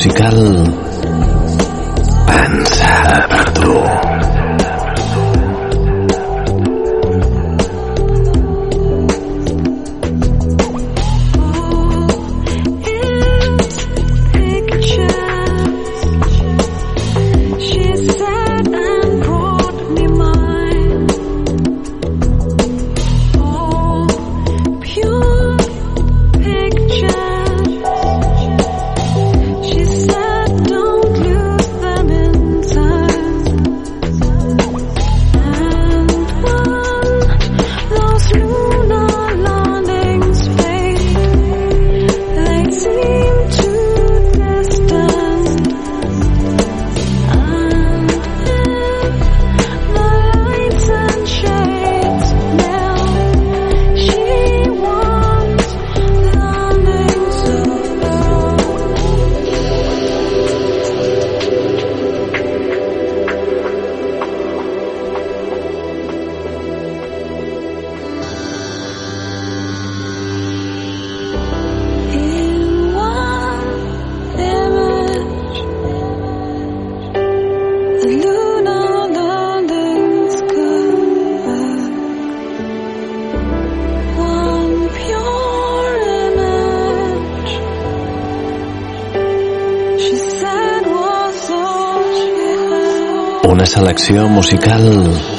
Musical conexión musical.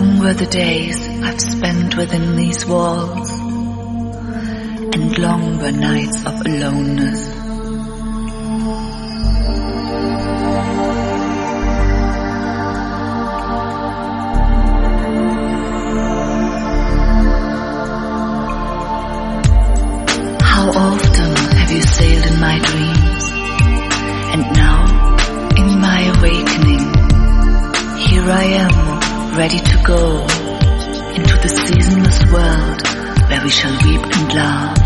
Long were the days I've spent within these walls, and long were nights of aloneness. How often have you sailed in my dreams? And now, in my awakening, here I am, ready to go into the seasonless world where we shall weep and laugh.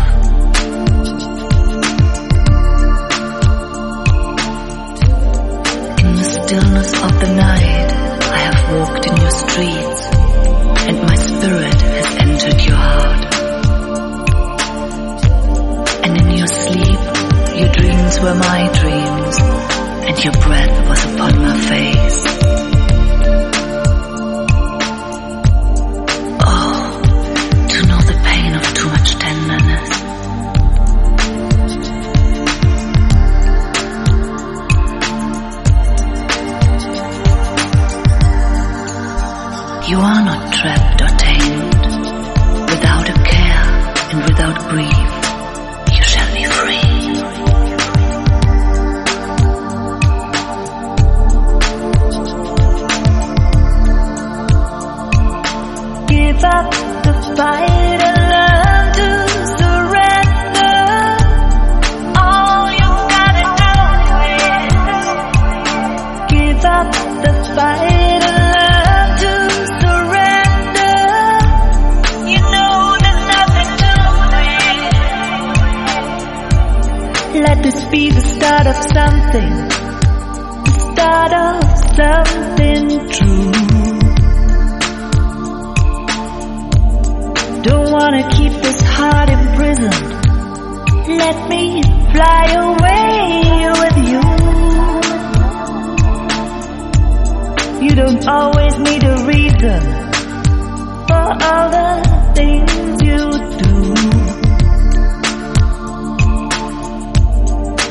In the stillness of the night, I have walked in your streets, and my spirit has entered your heart. And in your sleep, your dreams were my dreams, and your breath was upon my face. Start of something. Start of something true. Don't wanna keep this heart imprisoned. Let me fly away with you. You don't always need a reason for all the things you do.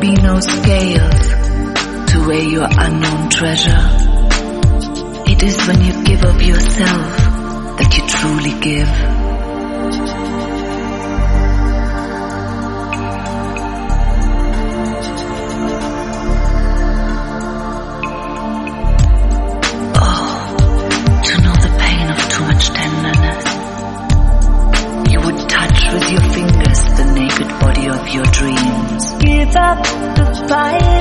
be no scales to weigh your unknown treasure. It is when you give of yourself that you truly give. Oh, to know the pain of too much tenderness. You would touch with your fingers the naked body of your dreams. Give up the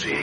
Sí.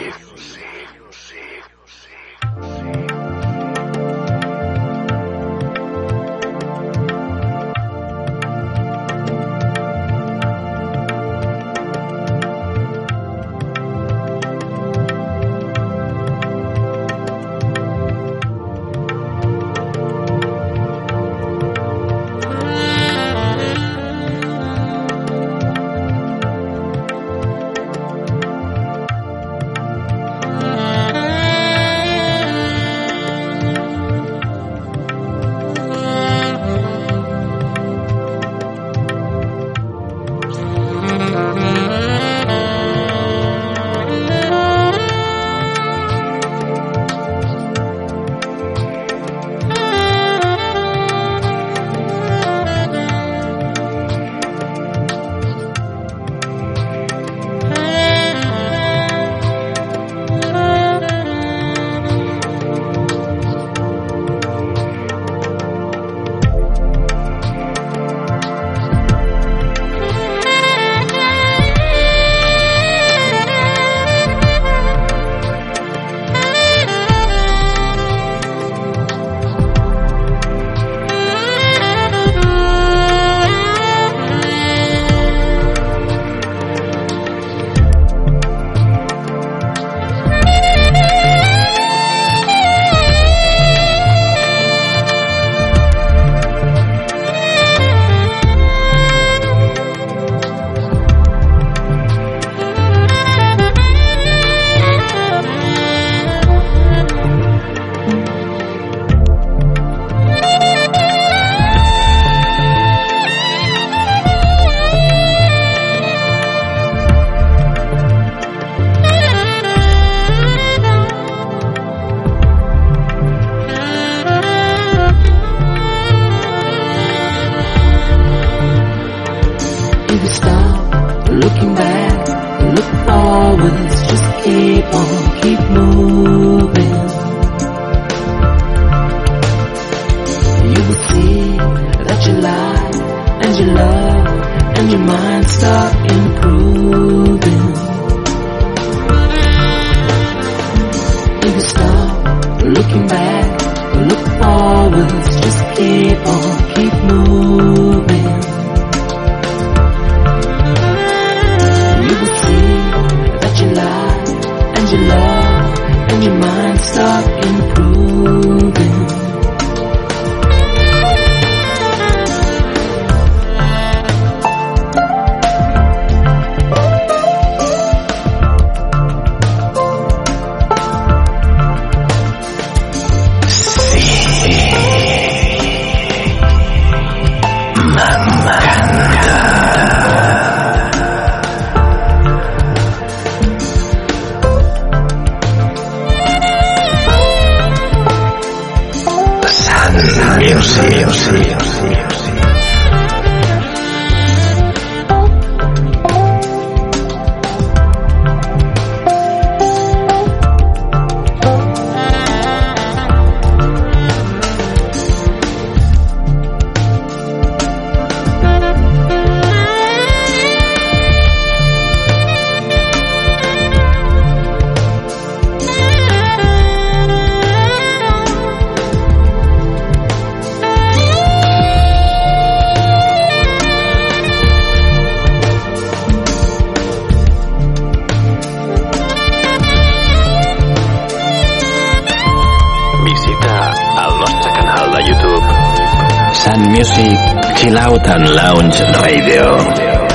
Cloud and Lounge Radio.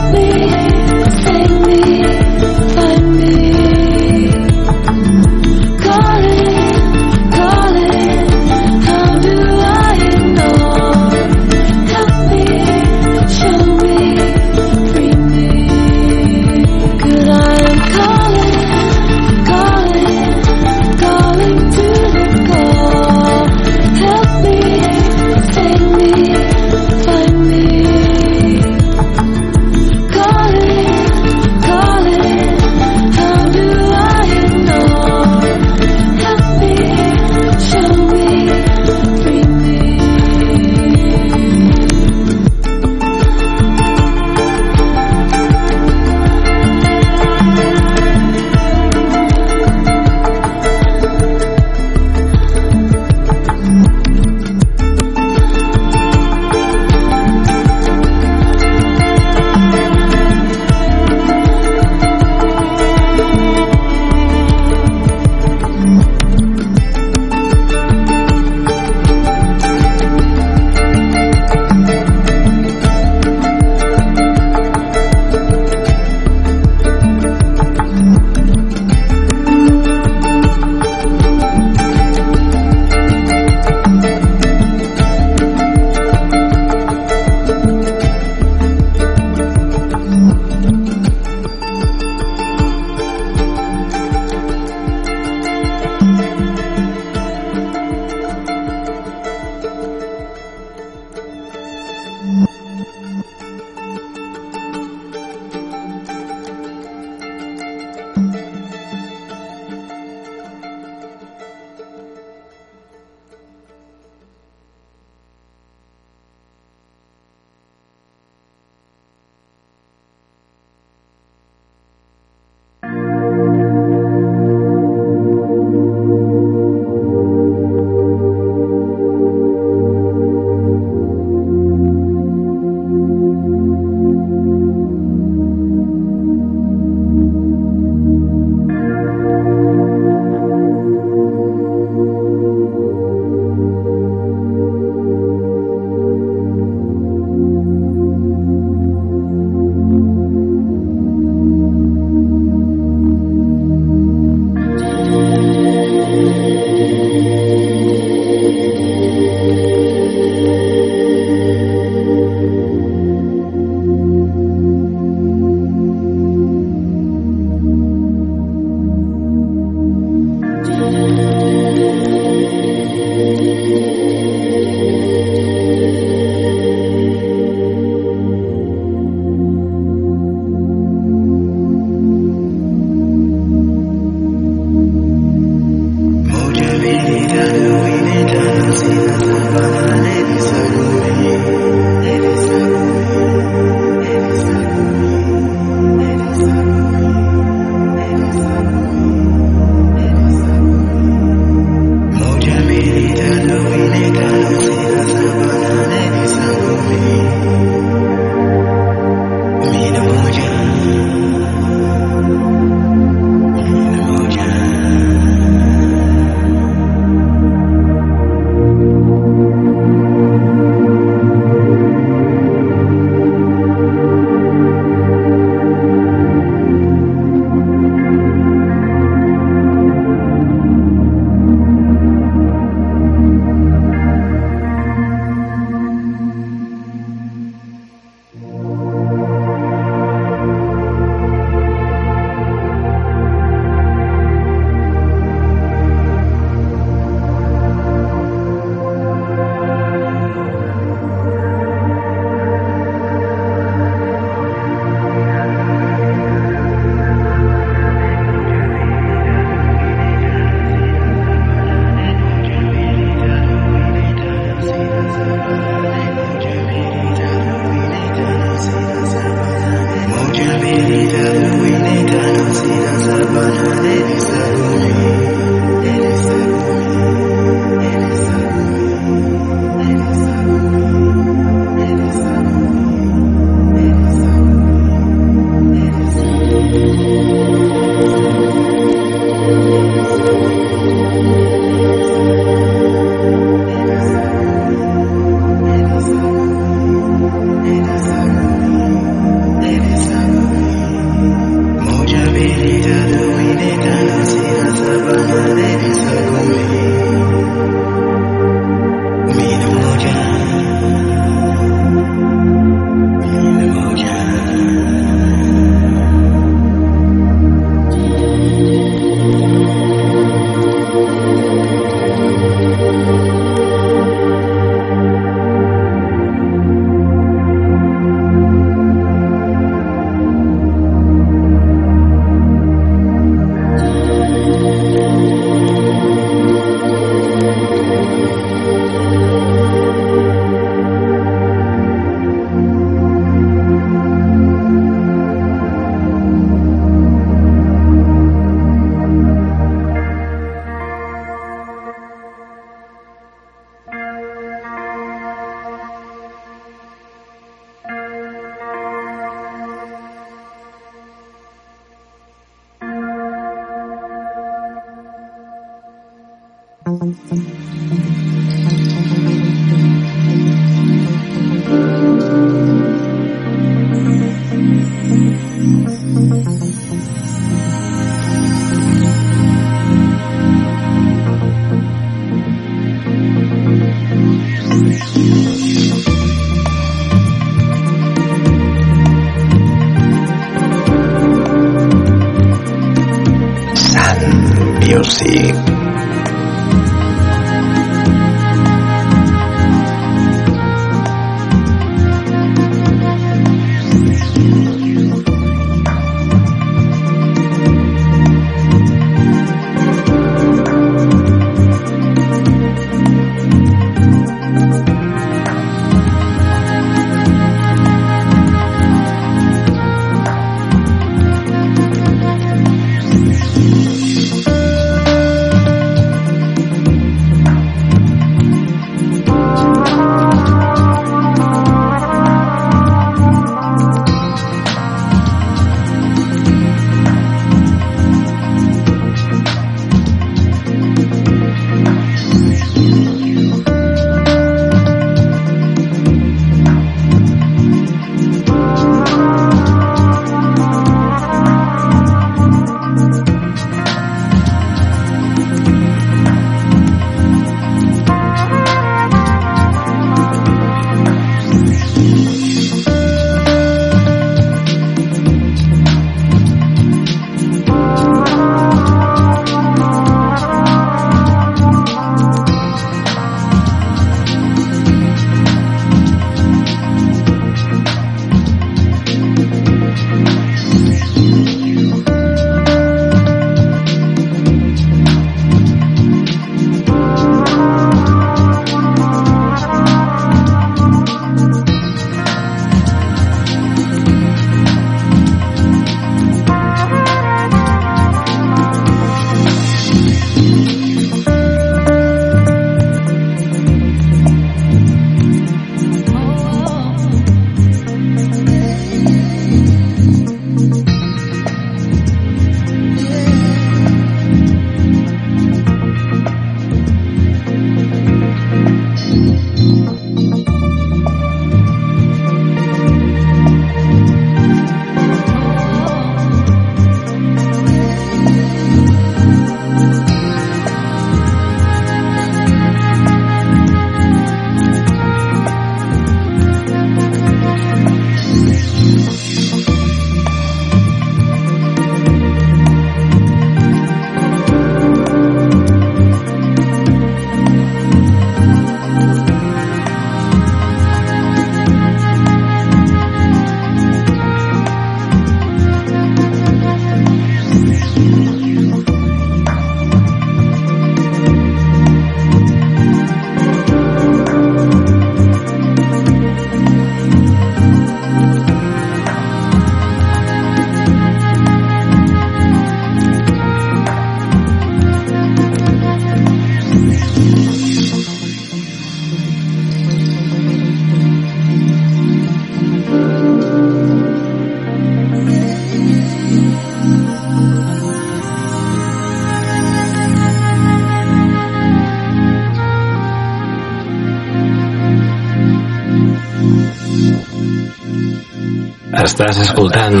Estàs escoltant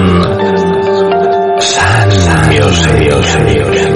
Sant Music.